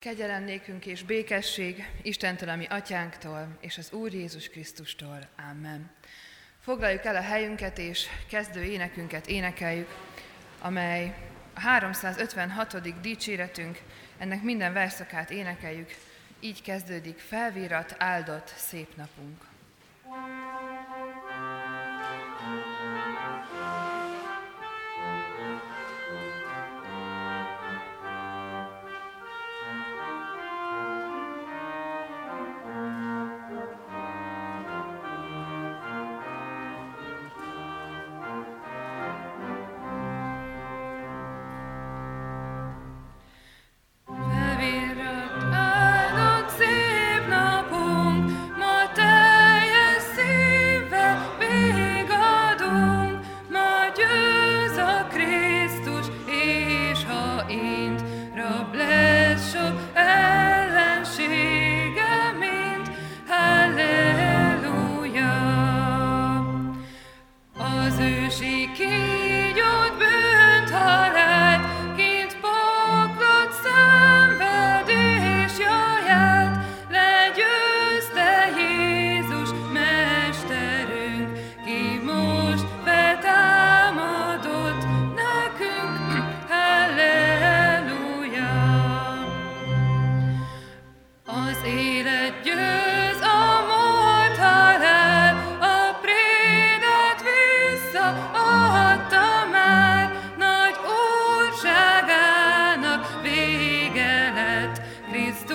Kegyelem nékünk és békesség Istentől, ami atyánktól, és az Úr Jézus Krisztustól. Amen. Foglaljuk el a helyünket, és kezdő énekünket énekeljük, amely a 356. dicséretünk, ennek minden verszakát énekeljük, így kezdődik, felvírat, áldott, szép napunk.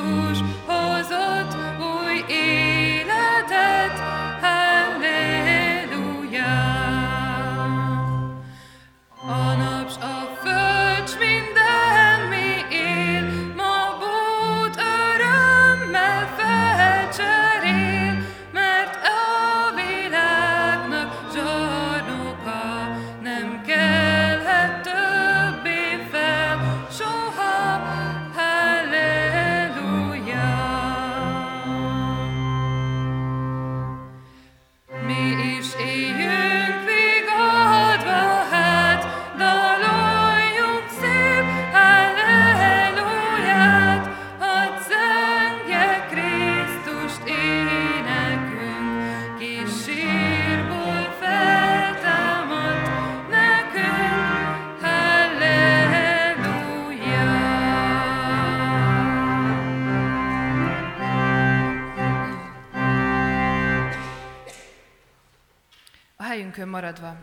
rouge.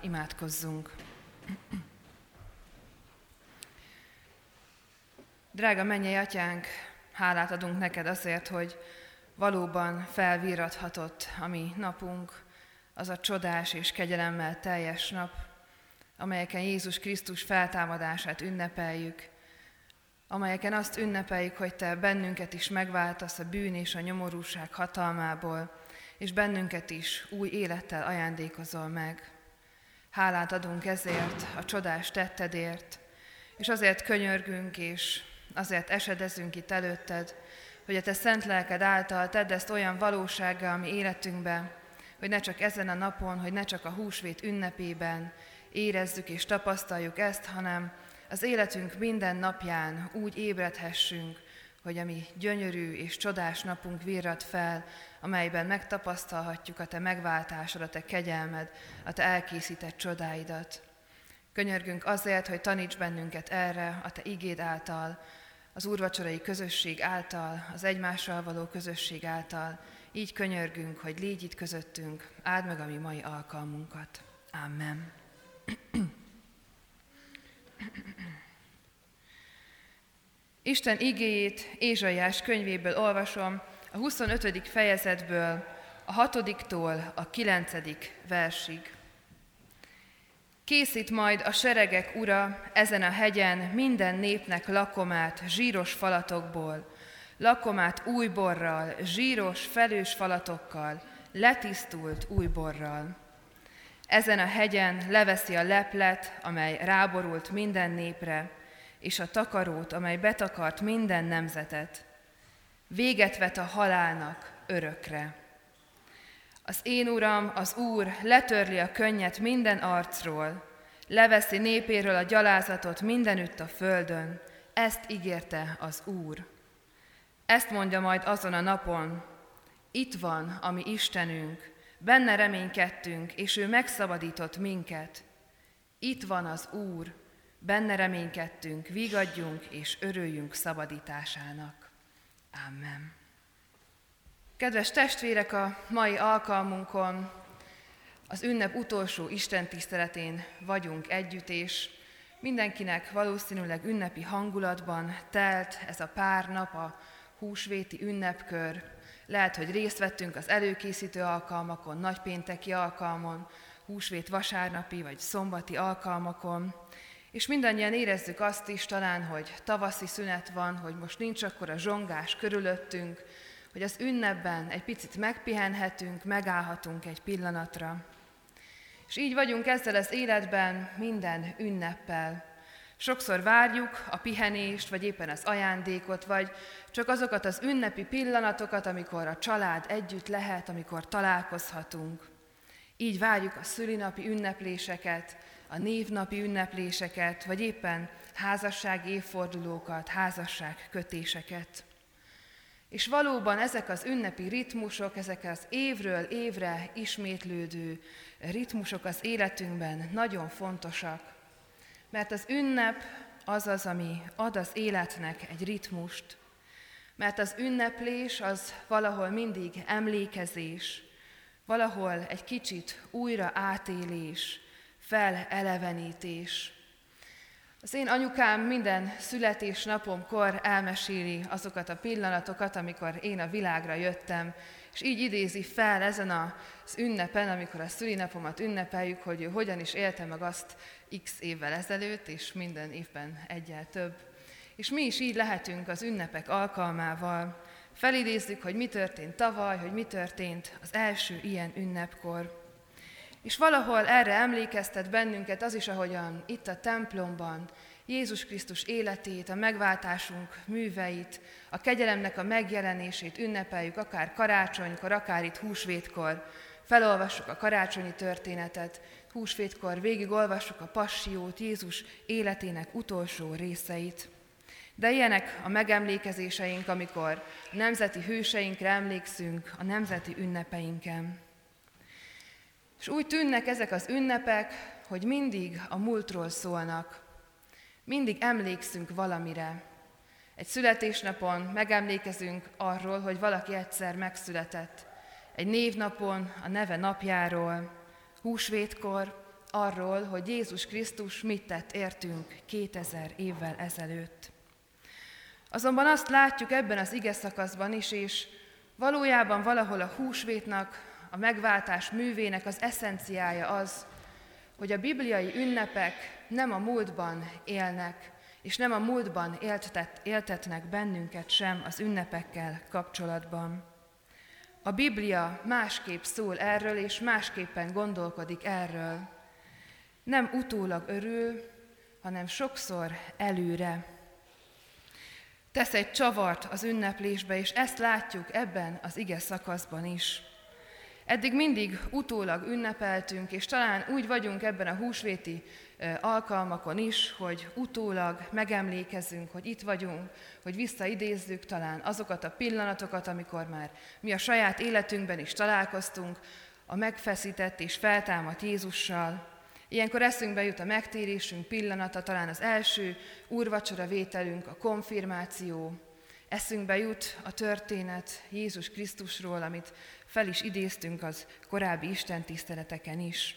Imádkozzunk. Drága mennyei atyánk, hálát adunk neked azért, hogy valóban felvírathatott a mi napunk, az a csodás és kegyelemmel teljes nap, amelyeken Jézus Krisztus feltámadását ünnepeljük, amelyeken azt ünnepeljük, hogy Te bennünket is megváltasz a bűn és a nyomorúság hatalmából, és bennünket is új élettel ajándékozol meg. Hálát adunk ezért, a csodás tettedért, és azért könyörgünk, és azért esedezünk itt előtted, hogy a Te szent lelked által tedd ezt olyan valósággá a mi életünkben, hogy ne csak ezen a napon, hogy ne csak a húsvét ünnepében érezzük és tapasztaljuk ezt, hanem az életünk minden napján úgy ébredhessünk, hogy a mi gyönyörű és csodás napunk virrat fel, amelyben megtapasztalhatjuk a Te megváltásod, a Te kegyelmed, a Te elkészített csodáidat. Könyörgünk azért, hogy taníts bennünket erre, a Te igéd által, az úrvacsorai közösség által, az egymással való közösség által. Így könyörgünk, hogy légy itt közöttünk, áld meg a mi mai alkalmunkat. Amen. Isten igéjét Ézsaiás könyvéből olvasom, a 25. fejezetből, a 6-tól a 9. versig. Készít majd a seregek ura ezen a hegyen minden népnek lakomát zsíros falatokból, lakomát új borral, zsíros, felős falatokkal, letisztult új borral. Ezen a hegyen leveszi a leplet, amely ráborult minden népre, és a takarót, amely betakart minden nemzetet. Véget vet a halálnak örökre. Az én Uram, az Úr letörli a könnyet minden arcról, leveszi népéről a gyalázatot mindenütt a földön, ezt ígérte az Úr. Ezt mondja majd azon a napon, itt van, ami Istenünk, benne reménykedtünk, és ő megszabadított minket. Itt van az Úr, benne reménykedtünk, vigadjunk és örüljünk szabadításának. Amen. Kedves testvérek, a mai alkalmunkon az ünnep utolsó Isten tiszteletén vagyunk együtt, és mindenkinek valószínűleg ünnepi hangulatban telt ez a pár nap, a húsvéti ünnepkör. Lehet, hogy részt vettünk az előkészítő alkalmakon, nagypénteki alkalmon, húsvét vasárnapi vagy szombati alkalmakon, és mindannyian érezzük azt is talán, hogy tavaszi szünet van, hogy most nincs akkor a zsongás körülöttünk, hogy az ünnepben egy picit megpihenhetünk, megállhatunk egy pillanatra. És így vagyunk ezzel az életben minden ünneppel. Sokszor várjuk a pihenést, vagy éppen az ajándékot, vagy csak azokat az ünnepi pillanatokat, amikor a család együtt lehet, amikor találkozhatunk. Így várjuk a szülinapi ünnepléseket, a névnapi ünnepléseket, vagy éppen házasság évfordulókat, házasság kötéseket. És valóban ezek az ünnepi ritmusok, ezek az évről évre ismétlődő ritmusok az életünkben nagyon fontosak. Mert az ünnep az az, ami ad az életnek egy ritmust. Mert az ünneplés az valahol mindig emlékezés, valahol egy kicsit újra átélés, felelevenítés. Az én anyukám minden születésnapomkor elmeséli azokat a pillanatokat, amikor én a világra jöttem, és így idézi fel ezen az ünnepen, amikor a szülinapomat ünnepeljük, hogy ő hogyan is élte meg azt x évvel ezelőtt, és minden évben egyel több. És mi is így lehetünk az ünnepek alkalmával. Felidézzük, hogy mi történt tavaly, hogy mi történt az első ilyen ünnepkor. És valahol erre emlékeztet bennünket az is, ahogyan itt a templomban Jézus Krisztus életét, a megváltásunk műveit, a kegyelemnek a megjelenését ünnepeljük, akár karácsonykor, akár itt húsvétkor. Felolvassuk a karácsonyi történetet, húsvétkor végigolvassuk a passiót, Jézus életének utolsó részeit. De ilyenek a megemlékezéseink, amikor nemzeti hőseinkre emlékszünk a nemzeti ünnepeinken. És úgy tűnnek ezek az ünnepek, hogy mindig a múltról szólnak, mindig emlékszünk valamire. Egy születésnapon megemlékezünk arról, hogy valaki egyszer megszületett. Egy névnapon a neve napjáról, húsvétkor arról, hogy Jézus Krisztus mit tett értünk 2000 évvel ezelőtt. Azonban azt látjuk ebben az ige szakaszban is, és valójában valahol a húsvétnak a megváltás művének az eszenciája az, hogy a bibliai ünnepek nem a múltban élnek, és nem a múltban éltet, éltetnek bennünket sem az ünnepekkel kapcsolatban. A Biblia másképp szól erről, és másképpen gondolkodik erről. Nem utólag örül, hanem sokszor előre. Tesz egy csavart az ünneplésbe, és ezt látjuk ebben az ige szakaszban is. Eddig mindig utólag ünnepeltünk, és talán úgy vagyunk ebben a húsvéti alkalmakon is, hogy utólag megemlékezünk, hogy itt vagyunk, hogy visszaidézzük talán azokat a pillanatokat, amikor már mi a saját életünkben is találkoztunk, a megfeszített és feltámadt Jézussal. Ilyenkor eszünkbe jut a megtérésünk pillanata, talán az első úrvacsora vételünk, a konfirmáció, eszünkbe jut a történet Jézus Krisztusról, amit fel is idéztünk az korábbi Isten tiszteleteken is.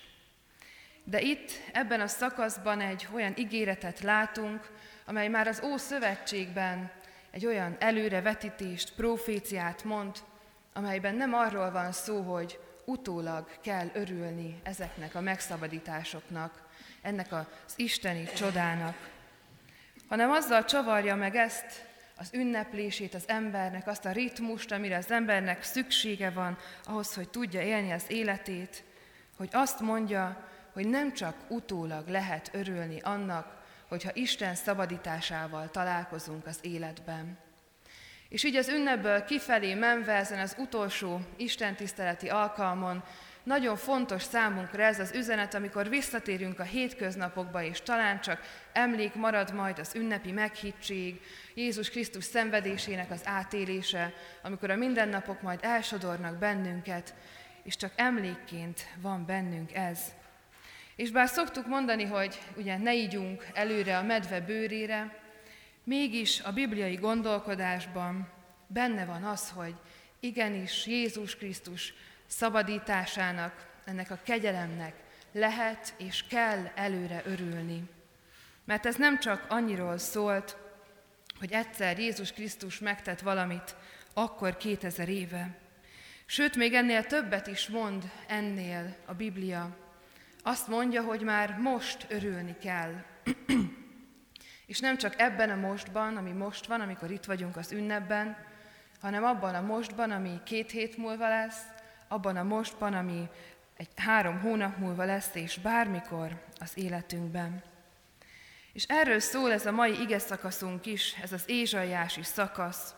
De itt, ebben a szakaszban egy olyan ígéretet látunk, amely már az Ószövetségben egy olyan előrevetítést, proféciát mond, amelyben nem arról van szó, hogy utólag kell örülni ezeknek a megszabadításoknak, ennek az isteni csodának, hanem azzal csavarja meg ezt, az ünneplését az embernek, azt a ritmust, amire az embernek szüksége van ahhoz, hogy tudja élni az életét, hogy azt mondja, hogy nem csak utólag lehet örülni annak, hogyha Isten szabadításával találkozunk az életben. És így az ünnepből kifelé menve ezen az utolsó istentiszteleti alkalmon nagyon fontos számunkra ez az üzenet, amikor visszatérünk a hétköznapokba, és talán csak emlék marad majd az ünnepi meghittség, Jézus Krisztus szenvedésének az átélése, amikor a mindennapok majd elsodornak bennünket, és csak emlékként van bennünk ez. És bár szoktuk mondani, hogy ugye ne ígyunk előre a medve bőrére, mégis a bibliai gondolkodásban benne van az, hogy igenis Jézus Krisztus szabadításának, ennek a kegyelemnek lehet és kell előre örülni. Mert ez nem csak annyiról szólt, hogy egyszer Jézus Krisztus megtett valamit, akkor 2000 éve. Sőt, még ennél többet is mond ennél a Biblia. Azt mondja, hogy már most örülni kell. és nem csak ebben a mostban, ami most van, amikor itt vagyunk az ünnepben, hanem abban a mostban, ami két hét múlva lesz, abban a mostban, ami egy három hónap múlva lesz, és bármikor az életünkben. És erről szól ez a mai ige szakaszunk is, ez az ézsaiási szakasz,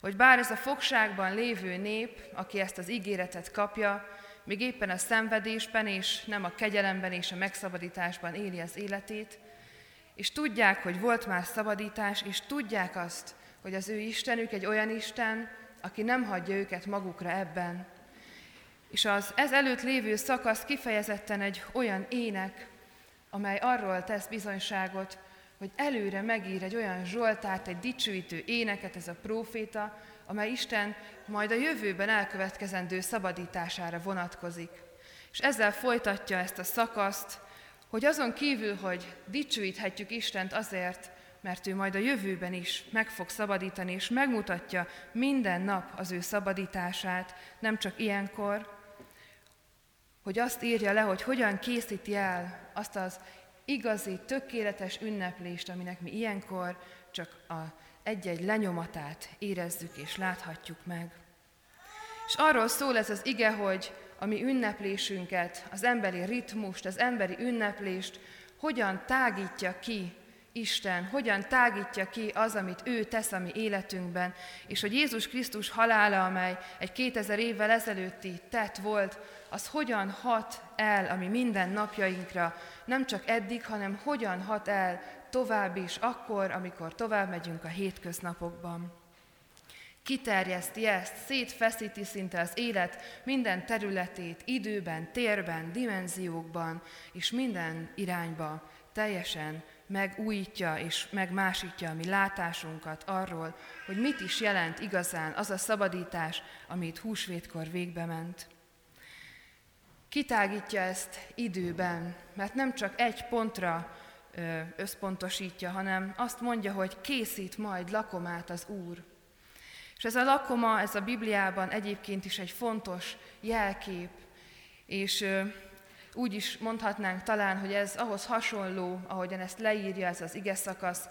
hogy bár ez a fogságban lévő nép, aki ezt az ígéretet kapja, még éppen a szenvedésben és nem a kegyelemben és a megszabadításban éli az életét, és tudják, hogy volt már szabadítás, és tudják azt, hogy az ő Istenük egy olyan Isten, aki nem hagyja őket magukra ebben. És az ez előtt lévő szakasz kifejezetten egy olyan ének, amely arról tesz bizonyságot, hogy előre megír egy olyan zsoltárt, egy dicsőítő éneket ez a próféta, amely Isten majd a jövőben elkövetkezendő szabadítására vonatkozik. És ezzel folytatja ezt a szakaszt, hogy azon kívül, hogy dicsőíthetjük Istent azért, mert ő majd a jövőben is meg fog szabadítani, és megmutatja minden nap az ő szabadítását, nem csak ilyenkor, hogy azt írja le, hogy hogyan készíti el azt az igazi, tökéletes ünneplést, aminek mi ilyenkor csak a egy-egy lenyomatát érezzük és láthatjuk meg. És arról szól ez az ige, hogy a mi ünneplésünket, az emberi ritmust, az emberi ünneplést hogyan tágítja ki Isten, hogyan tágítja ki az, amit ő tesz a mi életünkben, és hogy Jézus Krisztus halála, amely egy 2000 évvel ezelőtti tett volt, az hogyan hat el a mi minden napjainkra, nem csak eddig, hanem hogyan hat el tovább is, akkor, amikor tovább megyünk a hétköznapokban. Kiterjeszti ezt, szétfeszíti szinte az élet minden területét, időben, térben, dimenziókban, és minden irányba teljesen megújítja és megmásítja a mi látásunkat arról, hogy mit is jelent igazán az a szabadítás, amit húsvétkor végbe ment. Kitágítja ezt időben, mert nem csak egy pontra összpontosítja, hanem azt mondja, hogy készít majd lakomát az Úr. És ez a lakoma, ez a Bibliában egyébként is egy fontos jelkép, és úgy is mondhatnánk talán, hogy ez ahhoz hasonló, ahogyan ezt leírja ez az ige szakasz,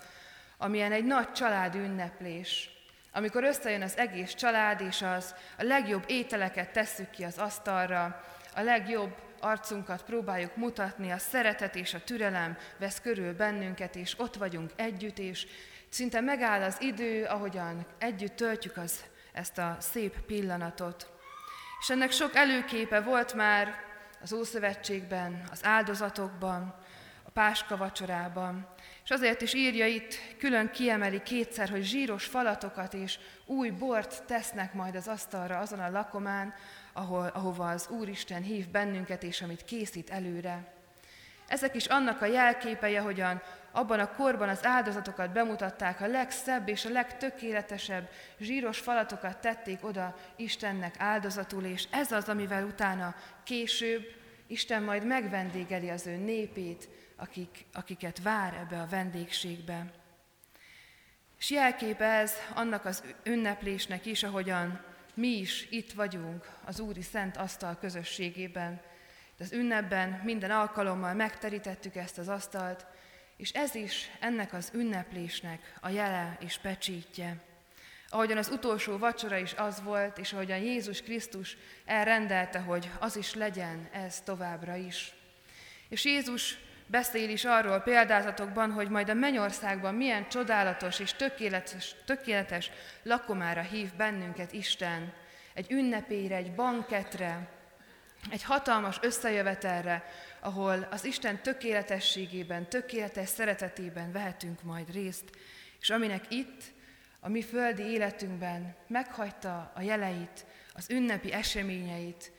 amilyen egy nagy család ünneplés, amikor összejön az egész család, és az a legjobb ételeket tesszük ki az asztalra, a legjobb arcunkat próbáljuk mutatni, a szeretet és a türelem vesz körül bennünket, és ott vagyunk együtt, és szinte megáll az idő, ahogyan együtt töltjük az, ezt a szép pillanatot. És ennek sok előképe volt már az Ószövetségben, az áldozatokban, a Páska vacsorában. És azért is írja itt, külön kiemeli kétszer, hogy zsíros falatokat és új bort tesznek majd az asztalra azon a lakomán, ahol, ahova az Úristen hív bennünket, és amit készít előre. Ezek is annak a jelképei, ahogyan abban a korban az áldozatokat bemutatták, a legszebb és a legtökéletesebb zsíros falatokat tették oda Istennek áldozatul, és ez az, amivel utána később Isten majd megvendégeli az ő népét, akik, akiket vár ebbe a vendégségbe. És jelképe ez annak az ünneplésnek is, ahogyan mi is itt vagyunk az Úri Szent Asztal közösségében. Az ünnepben minden alkalommal megterítettük ezt az asztalt, és ez is ennek az ünneplésnek a jele és pecsítje. Ahogyan az utolsó vacsora is az volt, és ahogyan Jézus Krisztus elrendelte, hogy az is legyen ez továbbra is. És Jézus beszél is arról példázatokban, hogy majd a mennyországban milyen csodálatos és tökéletes, tökéletes lakomára hív bennünket Isten. Egy ünnepére, egy banketre, egy hatalmas összejövetelre, ahol az Isten tökéletességében, tökéletes szeretetében vehetünk majd részt, és aminek itt, a mi földi életünkben meghagyta a jeleit, az ünnepi eseményeit,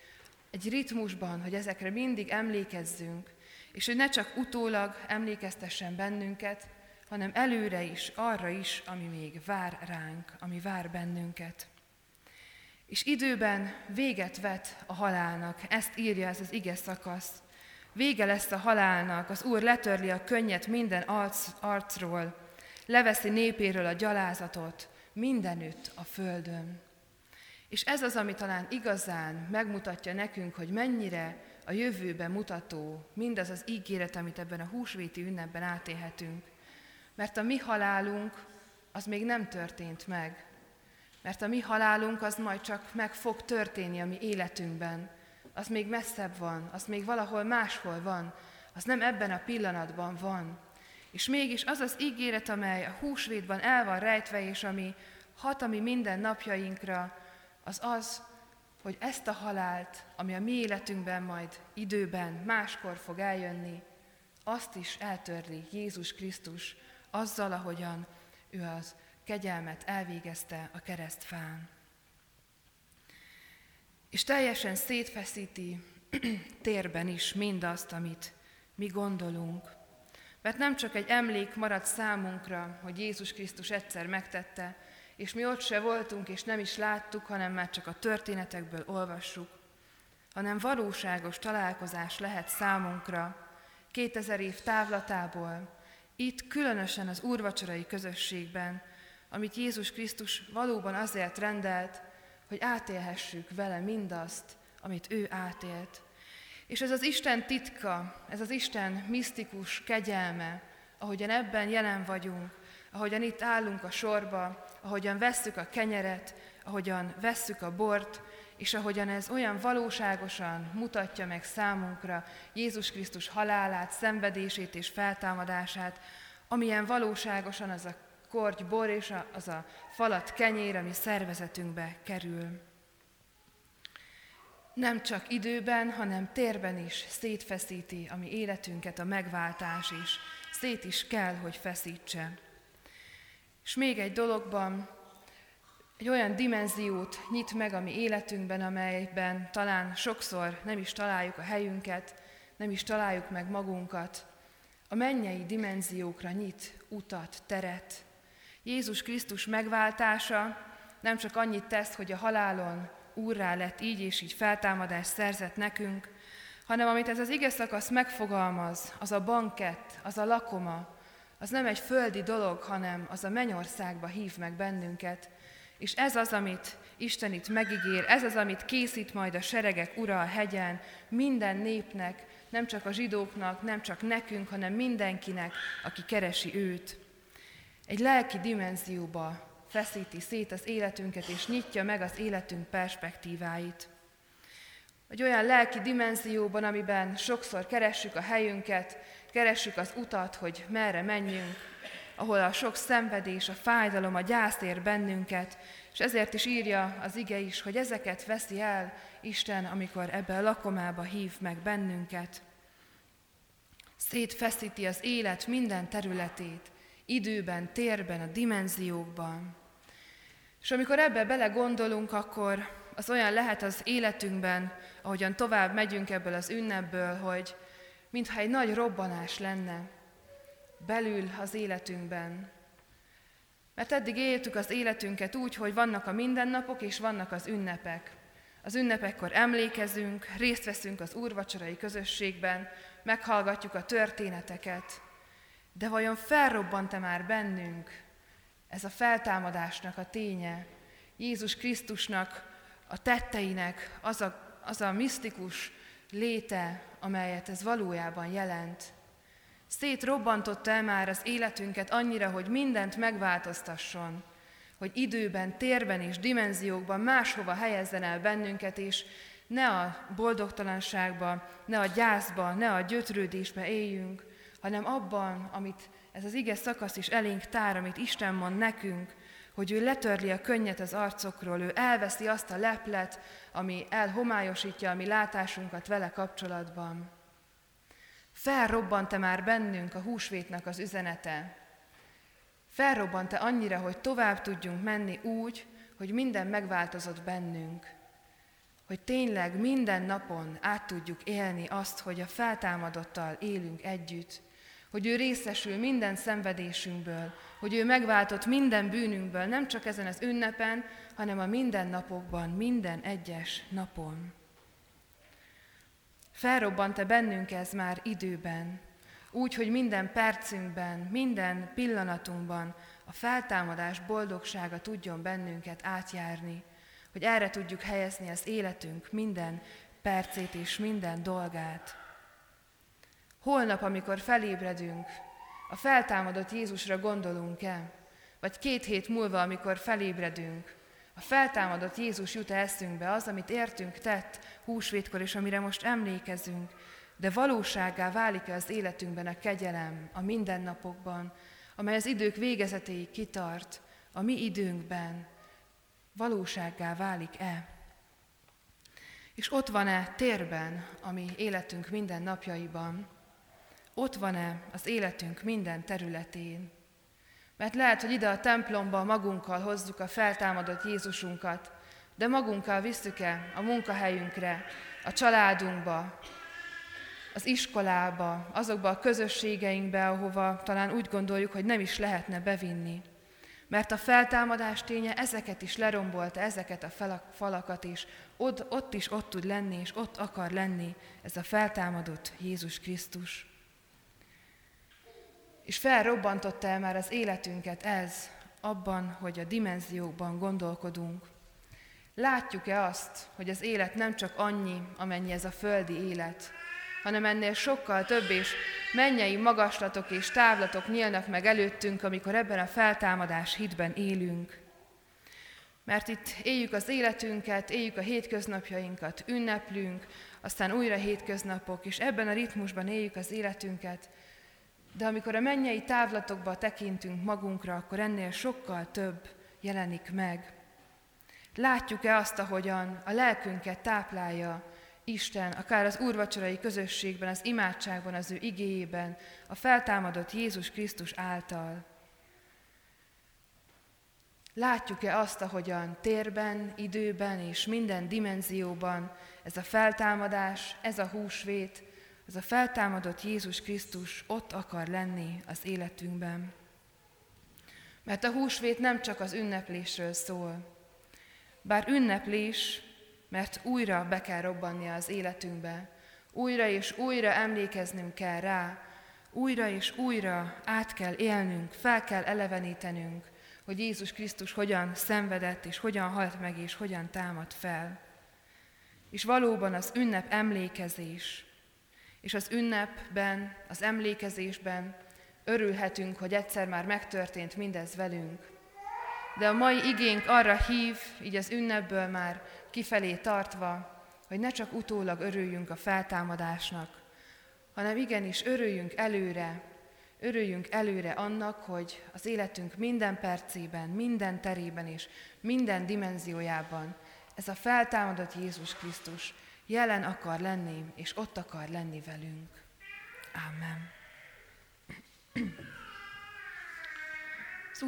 egy ritmusban, hogy ezekre mindig emlékezzünk, és hogy ne csak utólag emlékeztessen bennünket, hanem előre is, arra is, ami még vár ránk, ami vár bennünket. És időben véget vet a halálnak, ezt írja ez az ige szakasz. Vége lesz a halálnak, az Úr letörli a könnyet minden arc, arcról, leveszi népéről a gyalázatot mindenütt a földön. És ez az, ami talán igazán megmutatja nekünk, hogy mennyire a jövőbe mutató mindaz az ígéret, amit ebben a húsvéti ünnepben átélhetünk. Mert a mi halálunk az még nem történt meg. Mert a mi halálunk az majd csak meg fog történni a mi életünkben. Az még messzebb van, az még valahol máshol van, az nem ebben a pillanatban van. És mégis az az ígéret, amely a húsvétban el van rejtve, és ami hat a mi minden napjainkra, az az, hogy ezt a halált, ami a mi életünkben majd időben máskor fog eljönni, azt is eltörli Jézus Krisztus azzal, ahogyan ő az kegyelmet elvégezte a keresztfán. És teljesen szétfeszíti térben is mindazt, amit mi gondolunk. Mert nem csak egy emlék marad számunkra, hogy Jézus Krisztus egyszer megtette, és mi ott se voltunk, és nem is láttuk, hanem már csak a történetekből olvassuk, hanem valóságos találkozás lehet számunkra 2000 év távlatából, itt különösen az úrvacsorai közösségben, amit Jézus Krisztus valóban azért rendelt, hogy átélhessük vele mindazt, amit ő átélt. És ez az Isten titka, ez az Isten misztikus kegyelme, ahogyan ebben jelen vagyunk, ahogyan itt állunk a sorba, ahogyan vesszük a kenyeret, ahogyan vesszük a bort, és ahogyan ez olyan valóságosan mutatja meg számunkra Jézus Krisztus halálát, szenvedését és feltámadását, amilyen valóságosan az a korty bor és az a falat kenyér, ami szervezetünkbe kerül. Nem csak időben, hanem térben is szétfeszíti a mi életünket a megváltás is. Szét is kell, hogy feszítse. És még egy dologban egy olyan dimenziót nyit meg a mi életünkben, amelyben talán sokszor nem is találjuk a helyünket, nem is találjuk meg magunkat. A mennyei dimenziókra nyit utat, teret. Jézus Krisztus megváltása nem csak annyit tesz, hogy a halálon úrrá lett így és így feltámadást szerzett nekünk, hanem amit ez az ige szakasz megfogalmaz, az a bankett, az a lakoma, az nem egy földi dolog, hanem az a mennyországba hív meg bennünket. És ez az, amit Isten itt megígér, ez az, amit készít majd a seregek ura a hegyen, minden népnek, nem csak a zsidóknak, nem csak nekünk, hanem mindenkinek, aki keresi őt. Egy lelki dimenzióba feszíti szét az életünket, és nyitja meg az életünk perspektíváit. Egy olyan lelki dimenzióban, amiben sokszor keressük a helyünket, keressük az utat, hogy merre menjünk, ahol a sok szenvedés, a fájdalom, a gyász ér bennünket, és ezért is írja az ige is, hogy ezeket veszi el Isten, amikor ebbe a lakomába hív meg bennünket. Szétfeszíti az élet minden területét, időben, térben, a dimenziókban. És amikor ebbe bele gondolunk, akkor az olyan lehet az életünkben, ahogyan tovább megyünk ebből az ünnepből, hogy mintha egy nagy robbanás lenne belül az életünkben. Mert eddig éltük az életünket úgy, hogy vannak a mindennapok és vannak az ünnepek. Az ünnepekkor emlékezünk, részt veszünk az úrvacsorai közösségben, meghallgatjuk a történeteket. De vajon felrobbant-e már bennünk ez a feltámadásnak a ténye, Jézus Krisztusnak a tetteinek az a, az a misztikus léte, amelyet ez valójában jelent. Szétrobbantotta el már az életünket annyira, hogy mindent megváltoztasson, hogy időben, térben és dimenziókban máshova helyezzen el bennünket, és ne a boldogtalanságba, ne a gyászba, ne a gyötrődésbe éljünk, hanem abban, amit ez az ige szakasz is elénk tár, amit Isten mond nekünk, hogy ő letörli a könnyet az arcokról, ő elveszi azt a leplet, ami elhomályosítja a mi látásunkat vele kapcsolatban. Felrobbant-e már bennünk a húsvétnek az üzenete? Felrobbant-e annyira, hogy tovább tudjunk menni úgy, hogy minden megváltozott bennünk? Hogy tényleg minden napon át tudjuk élni azt, hogy a feltámadottal élünk együtt, hogy ő részesül minden szenvedésünkből, hogy ő megváltott minden bűnünkből, nem csak ezen az ünnepen, hanem a mindennapokban, minden egyes napon. Felrobbant-e bennünk ez már időben, úgy, hogy minden percünkben, minden pillanatunkban a feltámadás boldogsága tudjon bennünket átjárni, hogy erre tudjuk helyezni az életünk minden percét és minden dolgát. Holnap, amikor felébredünk, a feltámadott Jézusra gondolunk-e? Vagy két hét múlva, amikor felébredünk, a feltámadott Jézus jut eszünkbe, az, amit értünk tett húsvétkor, és amire most emlékezünk, de valóságá válik-e az életünkben a kegyelem a mindennapokban, amely az idők végezetéig kitart, a mi időnkben, valósággá válik-e? És ott van-e térben, ami életünk minden napjaiban, ott van-e az életünk minden területén. Mert lehet, hogy ide a templomba magunkkal hozzuk a feltámadott Jézusunkat, de magunkkal visszük-e a munkahelyünkre, a családunkba, az iskolába, azokba a közösségeinkbe, ahova talán úgy gondoljuk, hogy nem is lehetne bevinni. Mert a feltámadás ténye ezeket is lerombolta, ezeket a falakat, és ott, ott is ott tud lenni, és ott akar lenni ez a feltámadott Jézus Krisztus. És felrobbantotta el már az életünket ez, abban, hogy a dimenziókban gondolkodunk. Látjuk-e azt, hogy az élet nem csak annyi, amennyi ez a földi élet, hanem ennél sokkal több és mennyei magaslatok és távlatok nyílnak meg előttünk, amikor ebben a feltámadás hitben élünk. Mert itt éljük az életünket, éljük a hétköznapjainkat, ünneplünk, aztán újra hétköznapok, és ebben a ritmusban éljük az életünket, de amikor a mennyei távlatokba tekintünk magunkra, akkor ennél sokkal több jelenik meg. Látjuk-e azt, ahogyan a lelkünket táplálja Isten, akár az úrvacsorai közösségben, az imádságban, az ő igéjében, a feltámadott Jézus Krisztus által? Látjuk-e azt, ahogyan térben, időben és minden dimenzióban ez a feltámadás, ez a húsvét, az a feltámadott Jézus Krisztus ott akar lenni az életünkben. Mert a húsvét nem csak az ünneplésről szól. Bár ünneplés, mert újra be kell robbannia az életünkbe, újra és újra emlékeznünk kell rá, újra és újra át kell élnünk, fel kell elevenítenünk, hogy Jézus Krisztus hogyan szenvedett, és hogyan halt meg, és hogyan támad fel. És valóban az ünnep emlékezés, és az ünnepben, az emlékezésben örülhetünk, hogy egyszer már megtörtént mindez velünk. De a mai igénk arra hív, így az ünnepből már kifelé tartva, hogy ne csak utólag örüljünk a feltámadásnak, hanem igenis örüljünk előre, örüljünk előre annak, hogy az életünk minden percében, minden terében és minden dimenziójában ez a feltámadott Jézus Krisztus jelen akar lenni, és ott akar lenni velünk. Amen. Az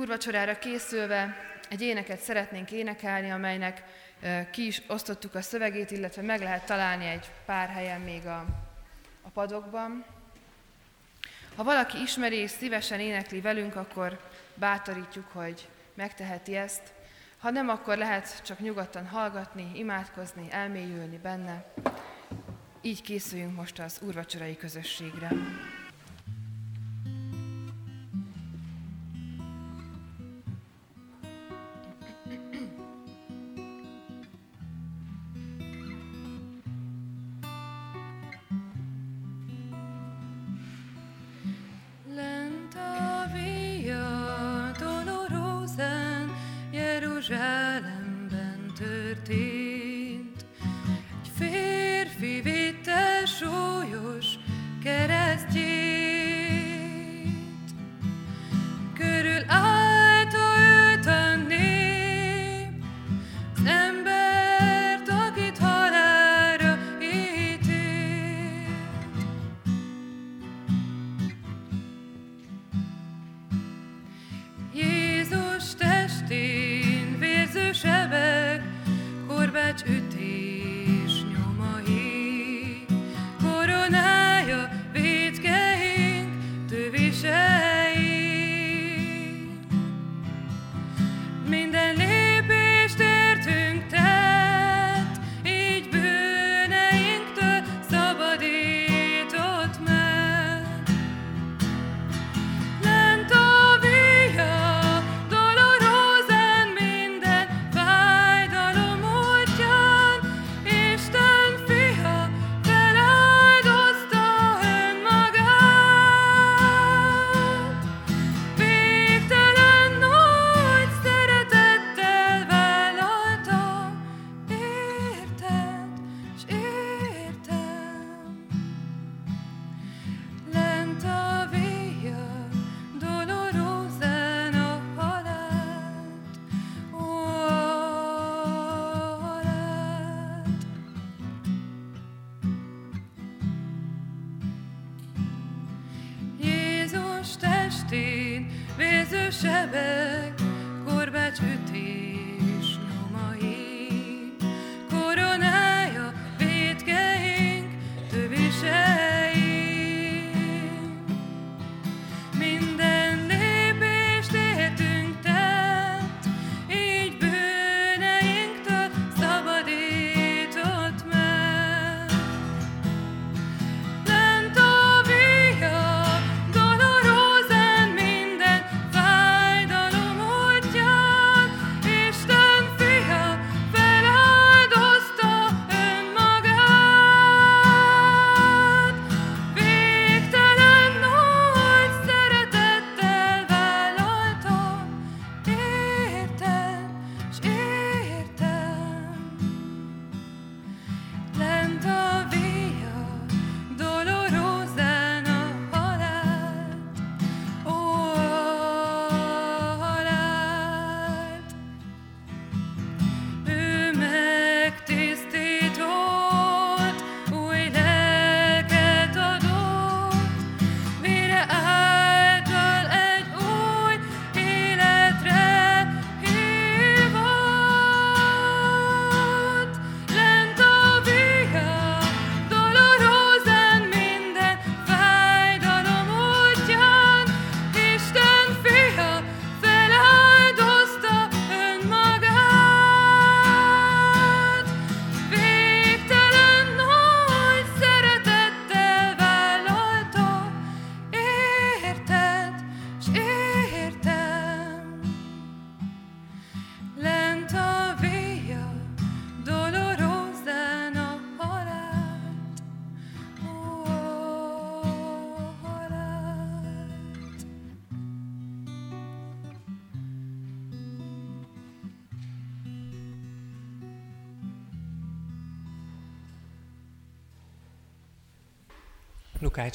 készülve egy éneket szeretnénk énekelni, amelynek ki is osztottuk a szövegét, illetve meg lehet találni egy pár helyen még a, a padokban. Ha valaki ismeri és szívesen énekli velünk, akkor bátorítjuk, hogy megteheti ezt. Ha nem, akkor lehet csak nyugodtan hallgatni, imádkozni, elmélyülni benne. Így készüljünk most az úrvacsorai közösségre.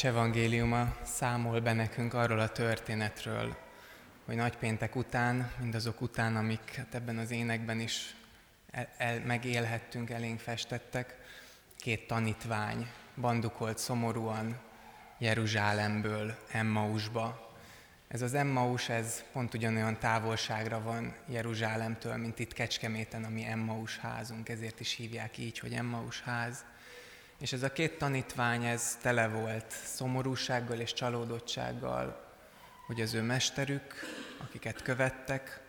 Lukács evangéliuma számol be nekünk arról a történetről, hogy nagypéntek után, mindazok után, amiket ebben az énekben is el, el, megélhettünk, elénk festettek, két tanítvány bandukolt szomorúan Jeruzsálemből Emmausba. Ez az Emmaus, ez pont ugyanolyan távolságra van Jeruzsálemtől, mint itt Kecskeméten, ami Emmaus házunk, ezért is hívják így, hogy Emmaus ház. És ez a két tanítvány, ez tele volt szomorúsággal és csalódottsággal, hogy az ő mesterük, akiket követtek,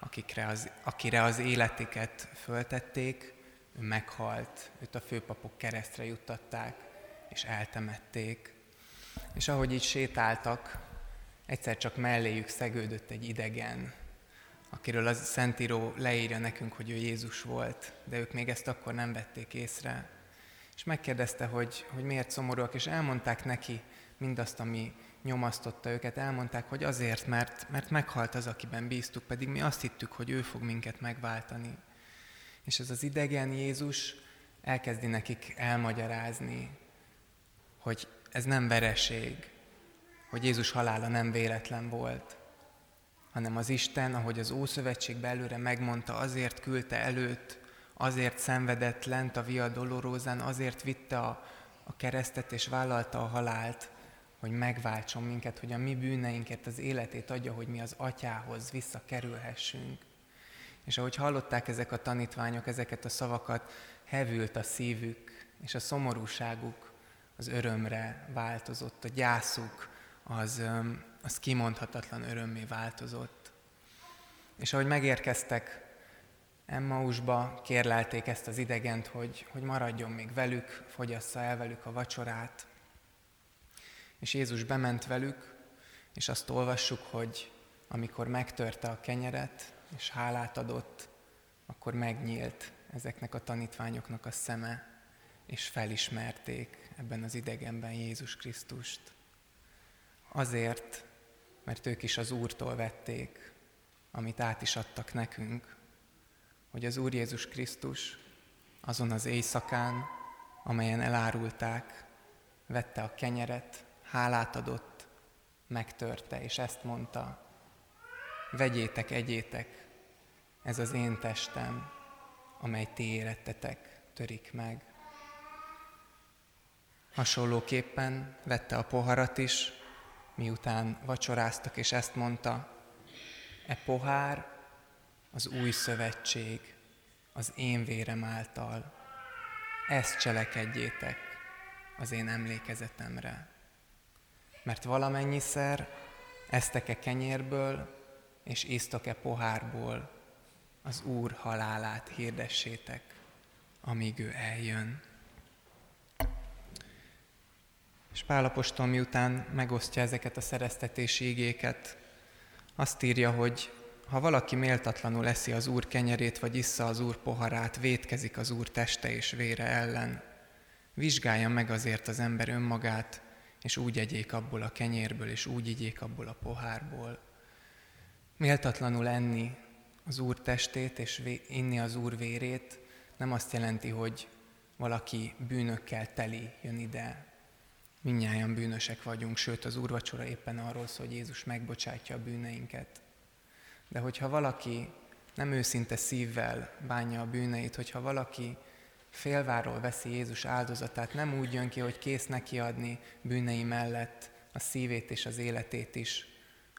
akikre az, akire az életiket föltették, ő meghalt, őt a főpapok keresztre juttatták, és eltemették. És ahogy így sétáltak, egyszer csak melléjük szegődött egy idegen, akiről az Szentíró leírja nekünk, hogy ő Jézus volt, de ők még ezt akkor nem vették észre és megkérdezte, hogy, hogy miért szomorúak, és elmondták neki mindazt, ami nyomasztotta őket, elmondták, hogy azért, mert, mert meghalt az, akiben bíztuk, pedig mi azt hittük, hogy ő fog minket megváltani. És ez az idegen Jézus elkezdi nekik elmagyarázni, hogy ez nem vereség, hogy Jézus halála nem véletlen volt, hanem az Isten, ahogy az Ószövetség belőle megmondta, azért küldte előtt azért szenvedett lent a Via Dolorózán, azért vitte a, a keresztet és vállalta a halált, hogy megváltson minket, hogy a mi bűneinket, az életét adja, hogy mi az atyához visszakerülhessünk. És ahogy hallották ezek a tanítványok ezeket a szavakat, hevült a szívük, és a szomorúságuk az örömre változott, a gyászuk az, az kimondhatatlan örömmé változott. És ahogy megérkeztek Emmausba, kérlelték ezt az idegent, hogy, hogy maradjon még velük, fogyassza el velük a vacsorát. És Jézus bement velük, és azt olvassuk, hogy amikor megtörte a kenyeret, és hálát adott, akkor megnyílt ezeknek a tanítványoknak a szeme, és felismerték ebben az idegenben Jézus Krisztust. Azért, mert ők is az Úrtól vették, amit át is adtak nekünk, hogy az Úr Jézus Krisztus azon az éjszakán, amelyen elárulták, vette a kenyeret, hálát adott, megtörte, és ezt mondta, vegyétek, egyétek, ez az én testem, amely ti életetek törik meg. Hasonlóképpen vette a poharat is, miután vacsoráztak, és ezt mondta, e pohár az új szövetség, az én vérem által. Ezt cselekedjétek az én emlékezetemre. Mert valamennyiszer eztek-e kenyérből, és isztok-e pohárból, az Úr halálát hirdessétek, amíg ő eljön. És Pálapostól miután megosztja ezeket a szereztetési igéket, azt írja, hogy ha valaki méltatlanul eszi az Úr kenyerét, vagy issza az Úr poharát, vétkezik az Úr teste és vére ellen. Vizsgálja meg azért az ember önmagát, és úgy egyék abból a kenyérből, és úgy igyék abból a pohárból. Méltatlanul enni az Úr testét, és inni az Úr vérét nem azt jelenti, hogy valaki bűnökkel teli jön ide. Minnyáján bűnösek vagyunk, sőt az úrvacsora éppen arról szól, hogy Jézus megbocsátja a bűneinket. De hogyha valaki nem őszinte szívvel bánja a bűneit, hogyha valaki félváról veszi Jézus áldozatát, nem úgy jön ki, hogy kész neki adni bűnei mellett a szívét és az életét is,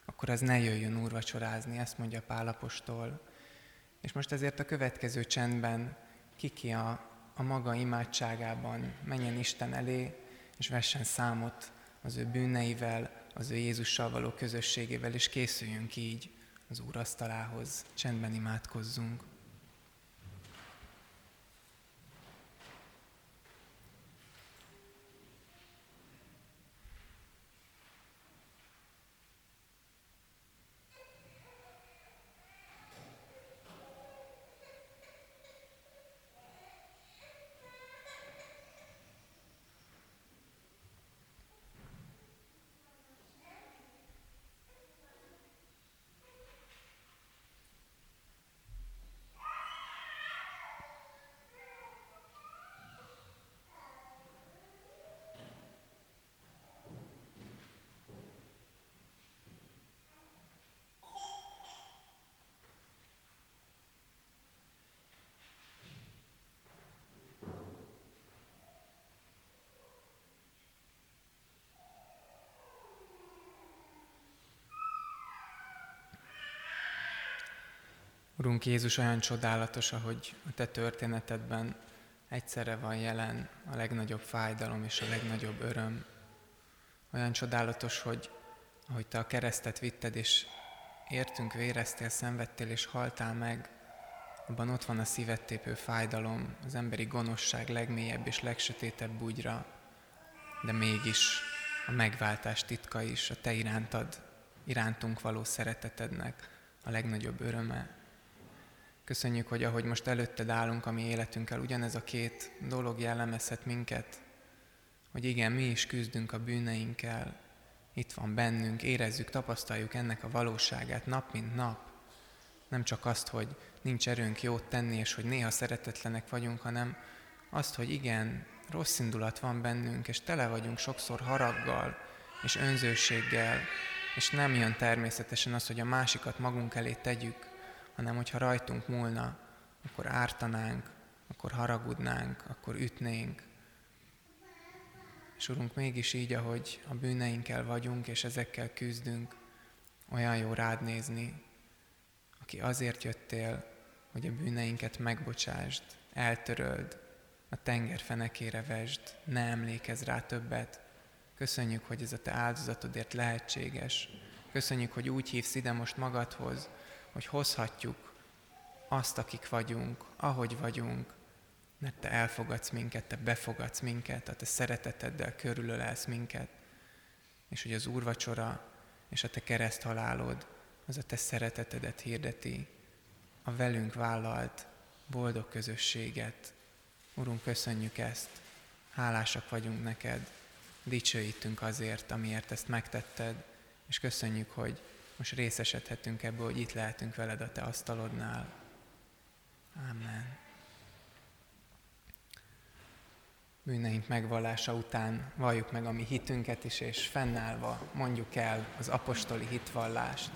akkor az ne jöjjön úrvacsorázni, ezt mondja Pálapostól. És most ezért a következő csendben kiki a, a maga imádságában menjen Isten elé, és vessen számot az ő bűneivel, az ő Jézussal való közösségével, és készüljünk így az Úr asztalához, csendben imádkozzunk. Urunk Jézus olyan csodálatos, ahogy a Te történetedben egyszerre van jelen a legnagyobb fájdalom és a legnagyobb öröm. Olyan csodálatos, hogy ahogy Te a keresztet vitted, és értünk, véreztél, szenvedtél és haltál meg, abban ott van a szívettépő fájdalom, az emberi gonoszság legmélyebb és legsötétebb bugyra, de mégis a megváltás titka is, a Te irántad, irántunk való szeretetednek a legnagyobb öröme, Köszönjük, hogy ahogy most előtted állunk a mi életünkkel, ugyanez a két dolog jellemezhet minket, hogy igen, mi is küzdünk a bűneinkkel, itt van bennünk, érezzük, tapasztaljuk ennek a valóságát nap mint nap. Nem csak azt, hogy nincs erőnk jót tenni, és hogy néha szeretetlenek vagyunk, hanem azt, hogy igen, rossz indulat van bennünk, és tele vagyunk sokszor haraggal és önzőséggel, és nem jön természetesen az, hogy a másikat magunk elé tegyük, hanem hogyha rajtunk múlna, akkor ártanánk, akkor haragudnánk, akkor ütnénk. És Urunk, mégis így, ahogy a bűneinkkel vagyunk, és ezekkel küzdünk, olyan jó rád nézni, aki azért jöttél, hogy a bűneinket megbocsásd, eltöröld, a tenger fenekére vesd, ne emlékezz rá többet. Köszönjük, hogy ez a te áldozatodért lehetséges. Köszönjük, hogy úgy hívsz ide most magadhoz, hogy hozhatjuk azt, akik vagyunk, ahogy vagyunk, mert te elfogadsz minket, te befogadsz minket, a te szereteteddel körülölelsz minket, és hogy az úrvacsora és a te kereszthalálod az a te szeretetedet hirdeti, a velünk vállalt boldog közösséget. Urunk, köszönjük ezt, hálásak vagyunk neked, dicsőítünk azért, amiért ezt megtetted, és köszönjük, hogy most részesedhetünk ebből, hogy itt lehetünk veled a te asztalodnál. Amen. Bűneink megvallása után valljuk meg a mi hitünket is, és fennállva mondjuk el az apostoli hitvallást.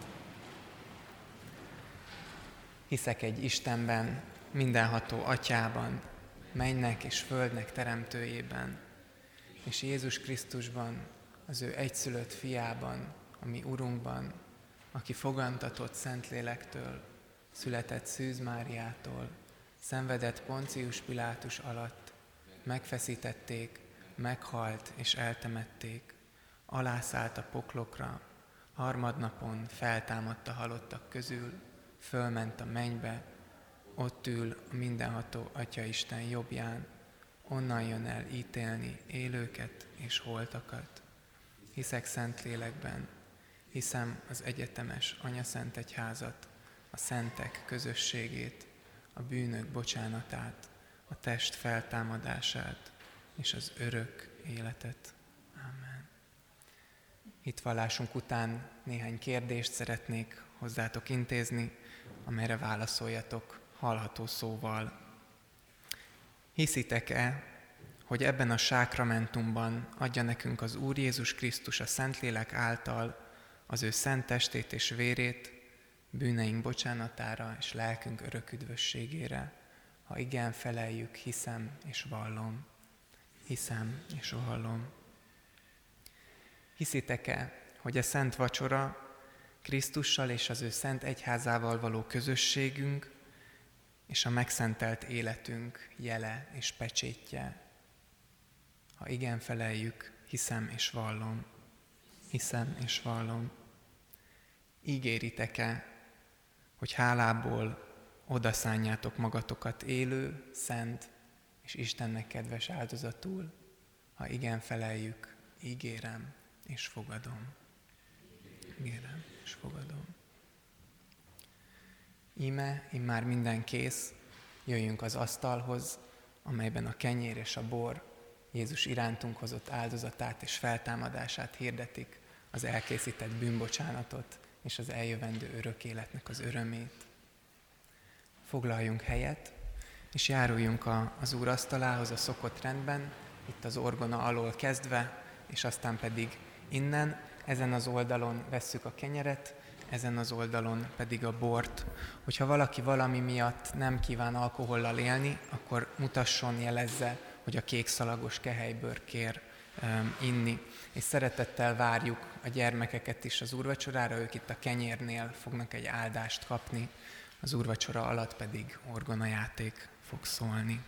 Hiszek egy Istenben, mindenható atyában, mennek és földnek teremtőjében, és Jézus Krisztusban, az ő egyszülött fiában, ami Urunkban, aki fogantatott Szentlélektől, született Szűz Máriától, szenvedett Poncius Pilátus alatt, megfeszítették, meghalt és eltemették, alászállt a poklokra, harmadnapon feltámadt a halottak közül, fölment a mennybe, ott ül a mindenható Atya Isten jobbján, onnan jön el ítélni élőket és holtakat. Hiszek szent lélekben, hiszem az egyetemes Anya Szent Egyházat, a szentek közösségét, a bűnök bocsánatát, a test feltámadását és az örök életet. Amen. Hitvallásunk után néhány kérdést szeretnék hozzátok intézni, amelyre válaszoljatok hallható szóval. Hiszitek-e, hogy ebben a sákramentumban adja nekünk az Úr Jézus Krisztus a Szentlélek által az ő szent testét és vérét, bűneink bocsánatára és lelkünk örök üdvösségére? Ha igen, feleljük, hiszem és vallom. Hiszem és vallom. Hiszitek-e, hogy a szent vacsora Krisztussal és az ő szent egyházával való közösségünk, és a megszentelt életünk jele és pecsétje. Ha igen feleljük, hiszem és vallom, hiszem és vallom. Ígéritek-e, hogy hálából odaszánjátok magatokat élő, szent és Istennek kedves áldozatul? Ha igen feleljük, ígérem és fogadom. Ígérem és fogadom. Íme, immár minden kész, jöjjünk az asztalhoz, amelyben a kenyér és a bor Jézus irántunk hozott áldozatát és feltámadását hirdetik, az elkészített bűnbocsánatot és az eljövendő örök életnek az örömét. Foglaljunk helyet, és járuljunk a, az Úr asztalához a szokott rendben, itt az orgona alól kezdve, és aztán pedig innen, ezen az oldalon vesszük a kenyeret, ezen az oldalon pedig a bort. Hogyha valaki valami miatt nem kíván alkohollal élni, akkor mutasson, jelezze, hogy a kék szalagos kehelyből kér inni. És szeretettel várjuk a gyermekeket is az úrvacsorára, ők itt a kenyérnél fognak egy áldást kapni, az úrvacsora alatt pedig orgonajáték fog szólni.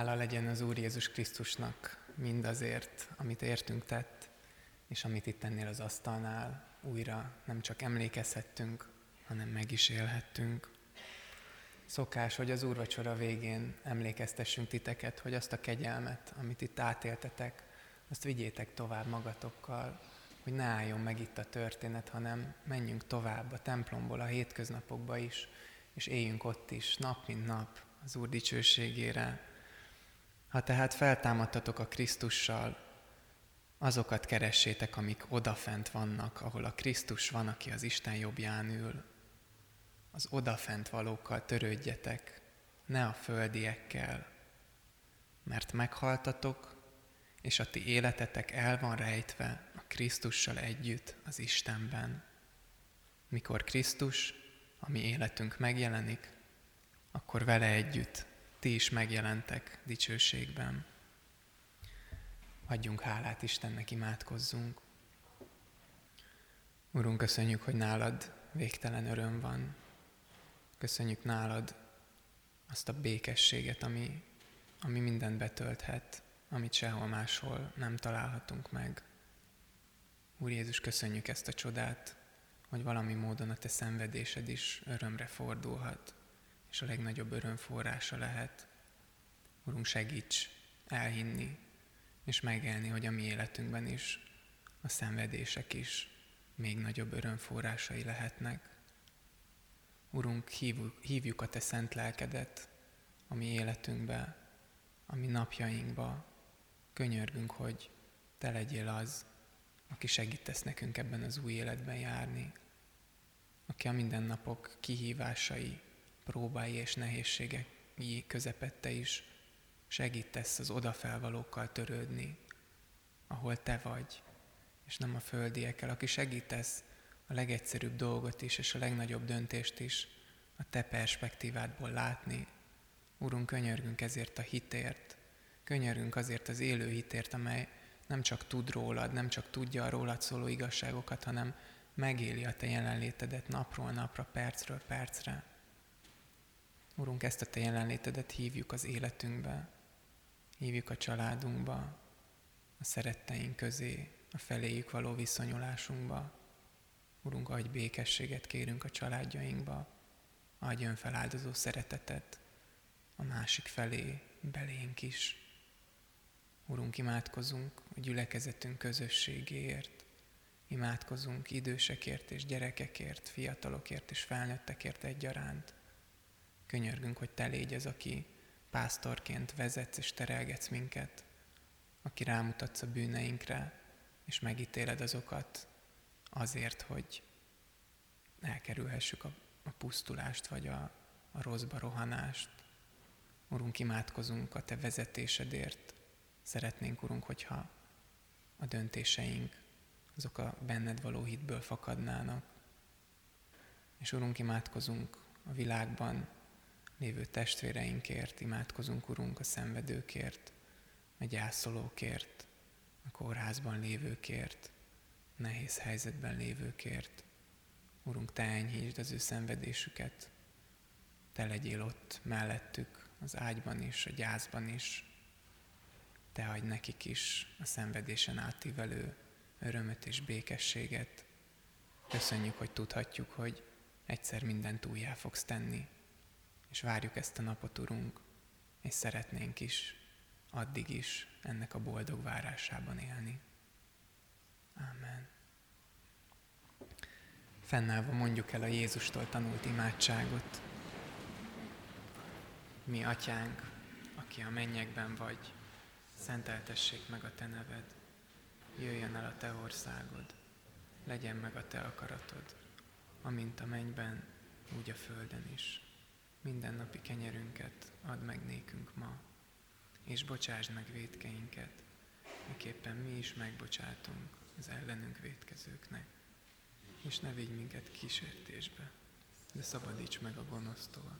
Hála legyen az Úr Jézus Krisztusnak mindazért, amit értünk tett, és amit itt ennél az asztalnál újra nem csak emlékezhettünk, hanem meg is élhettünk. Szokás, hogy az úrvacsora végén emlékeztessünk titeket, hogy azt a kegyelmet, amit itt átéltetek, azt vigyétek tovább magatokkal, hogy ne álljon meg itt a történet, hanem menjünk tovább a templomból, a hétköznapokba is, és éljünk ott is, nap mint nap, az Úr dicsőségére. Ha tehát feltámadtatok a Krisztussal, azokat keressétek, amik odafent vannak, ahol a Krisztus van, aki az Isten jobbján ül. Az odafent valókkal törődjetek, ne a földiekkel, mert meghaltatok, és a ti életetek el van rejtve a Krisztussal együtt az Istenben. Mikor Krisztus, a mi életünk megjelenik, akkor vele együtt ti is megjelentek dicsőségben. Adjunk hálát Istennek, imádkozzunk. Urunk, köszönjük, hogy nálad végtelen öröm van. Köszönjük nálad azt a békességet, ami, ami mindent betölthet, amit sehol máshol nem találhatunk meg. Úr Jézus, köszönjük ezt a csodát, hogy valami módon a te szenvedésed is örömre fordulhat, és a legnagyobb öröm forrása lehet. Urunk, segíts elhinni, és megélni, hogy a mi életünkben is a szenvedések is még nagyobb örömforrásai lehetnek. Urunk, hívjuk a Te szent lelkedet a mi életünkbe, a mi napjainkba. Könyörgünk, hogy Te legyél az, aki segítesz nekünk ebben az új életben járni, aki a mindennapok kihívásai, próbái és nehézségei közepette is segítesz az odafelvalókkal törődni, ahol te vagy, és nem a földiekkel, aki segítesz a legegyszerűbb dolgot is, és a legnagyobb döntést is a te perspektívádból látni. Úrunk, könyörgünk ezért a hitért, könyörgünk azért az élő hitért, amely nem csak tud rólad, nem csak tudja a rólad szóló igazságokat, hanem megéli a te jelenlétedet napról napra, percről percre. Urunk, ezt a te jelenlétedet hívjuk az életünkbe, hívjuk a családunkba, a szeretteink közé, a feléjük való viszonyulásunkba. Urunk, adj békességet kérünk a családjainkba, adj önfeláldozó szeretetet a másik felé, belénk is. Urunk, imádkozunk a gyülekezetünk közösségéért, imádkozunk idősekért és gyerekekért, fiatalokért és felnőttekért egyaránt. Könyörgünk, hogy Te légy az, aki pásztorként vezetsz és terelgetsz minket, aki rámutatsz a bűneinkre, és megítéled azokat azért, hogy elkerülhessük a, a pusztulást, vagy a, a rosszba rohanást. Urunk, imádkozunk a Te vezetésedért. Szeretnénk, Urunk, hogyha a döntéseink azok a benned való hitből fakadnának. És Urunk, imádkozunk a világban lévő testvéreinkért, imádkozunk, Urunk, a szenvedőkért, a gyászolókért, a kórházban lévőkért, nehéz helyzetben lévőkért. Urunk, Te enyhítsd az ő szenvedésüket, Te legyél ott mellettük, az ágyban is, a gyászban is, Te adj nekik is a szenvedésen átívelő örömöt és békességet. Köszönjük, hogy tudhatjuk, hogy egyszer mindent újjá fogsz tenni, és várjuk ezt a napot, Urunk, és szeretnénk is addig is ennek a boldog várásában élni. Amen. Fennállva mondjuk el a Jézustól tanult imádságot. Mi, Atyánk, aki a mennyekben vagy, szenteltessék meg a Te neved, jöjjön el a Te országod, legyen meg a Te akaratod, amint a mennyben, úgy a földön is mindennapi kenyerünket add meg nékünk ma, és bocsásd meg védkeinket, miképpen mi is megbocsátunk az ellenünk védkezőknek. És ne vigy minket kísértésbe, de szabadíts meg a gonosztól,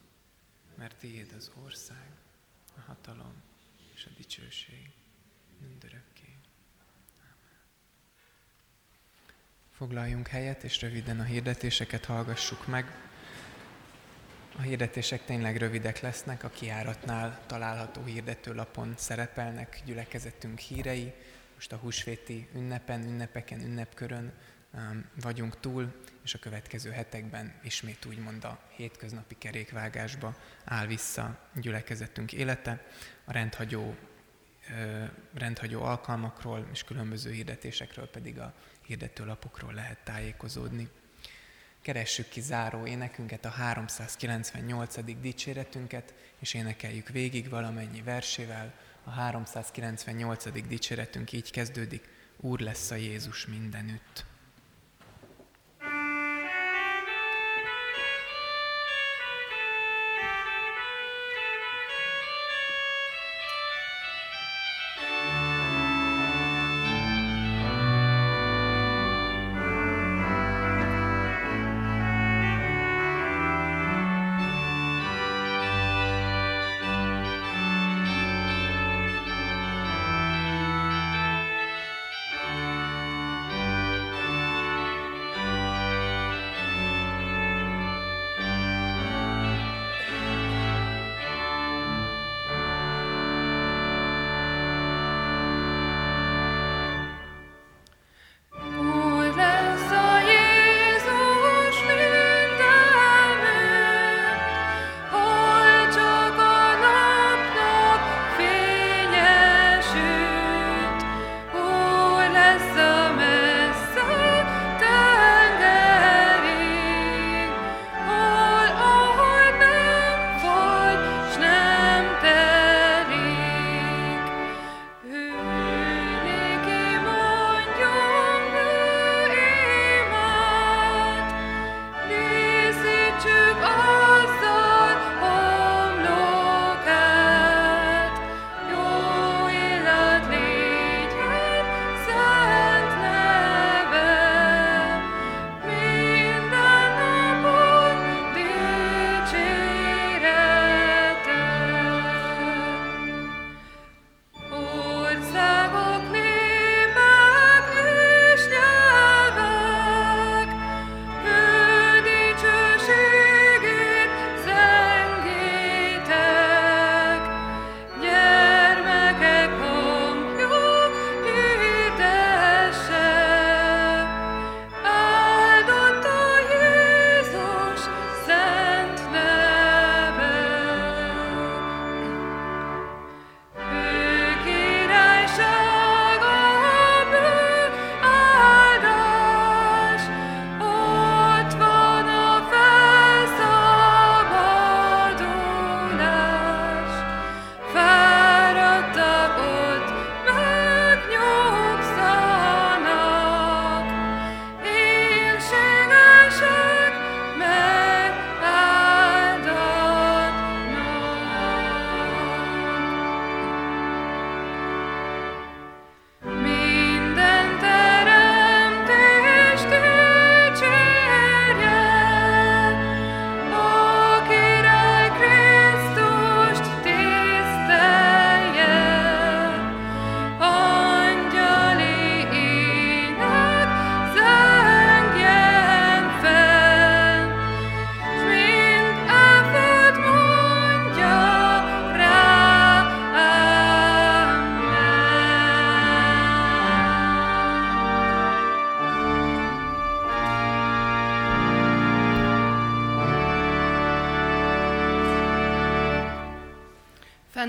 mert tiéd az ország, a hatalom és a dicsőség mindörökké. Foglaljunk helyet, és röviden a hirdetéseket hallgassuk meg. A hirdetések tényleg rövidek lesznek, a kiáratnál található hirdetőlapon szerepelnek gyülekezetünk hírei. Most a húsvéti ünnepen, ünnepeken, ünnepkörön vagyunk túl, és a következő hetekben ismét úgymond a hétköznapi kerékvágásba áll vissza gyülekezetünk élete. A rendhagyó, rendhagyó alkalmakról és különböző hirdetésekről pedig a hirdetőlapokról lehet tájékozódni. Keressük ki záró énekünket, a 398. dicséretünket, és énekeljük végig valamennyi versével. A 398. dicséretünk így kezdődik, Úr lesz a Jézus mindenütt.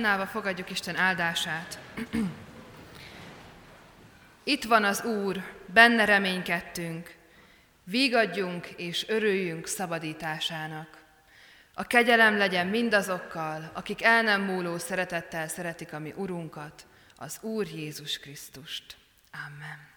Fennállva fogadjuk Isten áldását. Itt van az Úr, benne reménykedtünk, vígadjunk és örüljünk szabadításának. A kegyelem legyen mindazokkal, akik el nem múló szeretettel szeretik a mi Urunkat, az Úr Jézus Krisztust. Amen.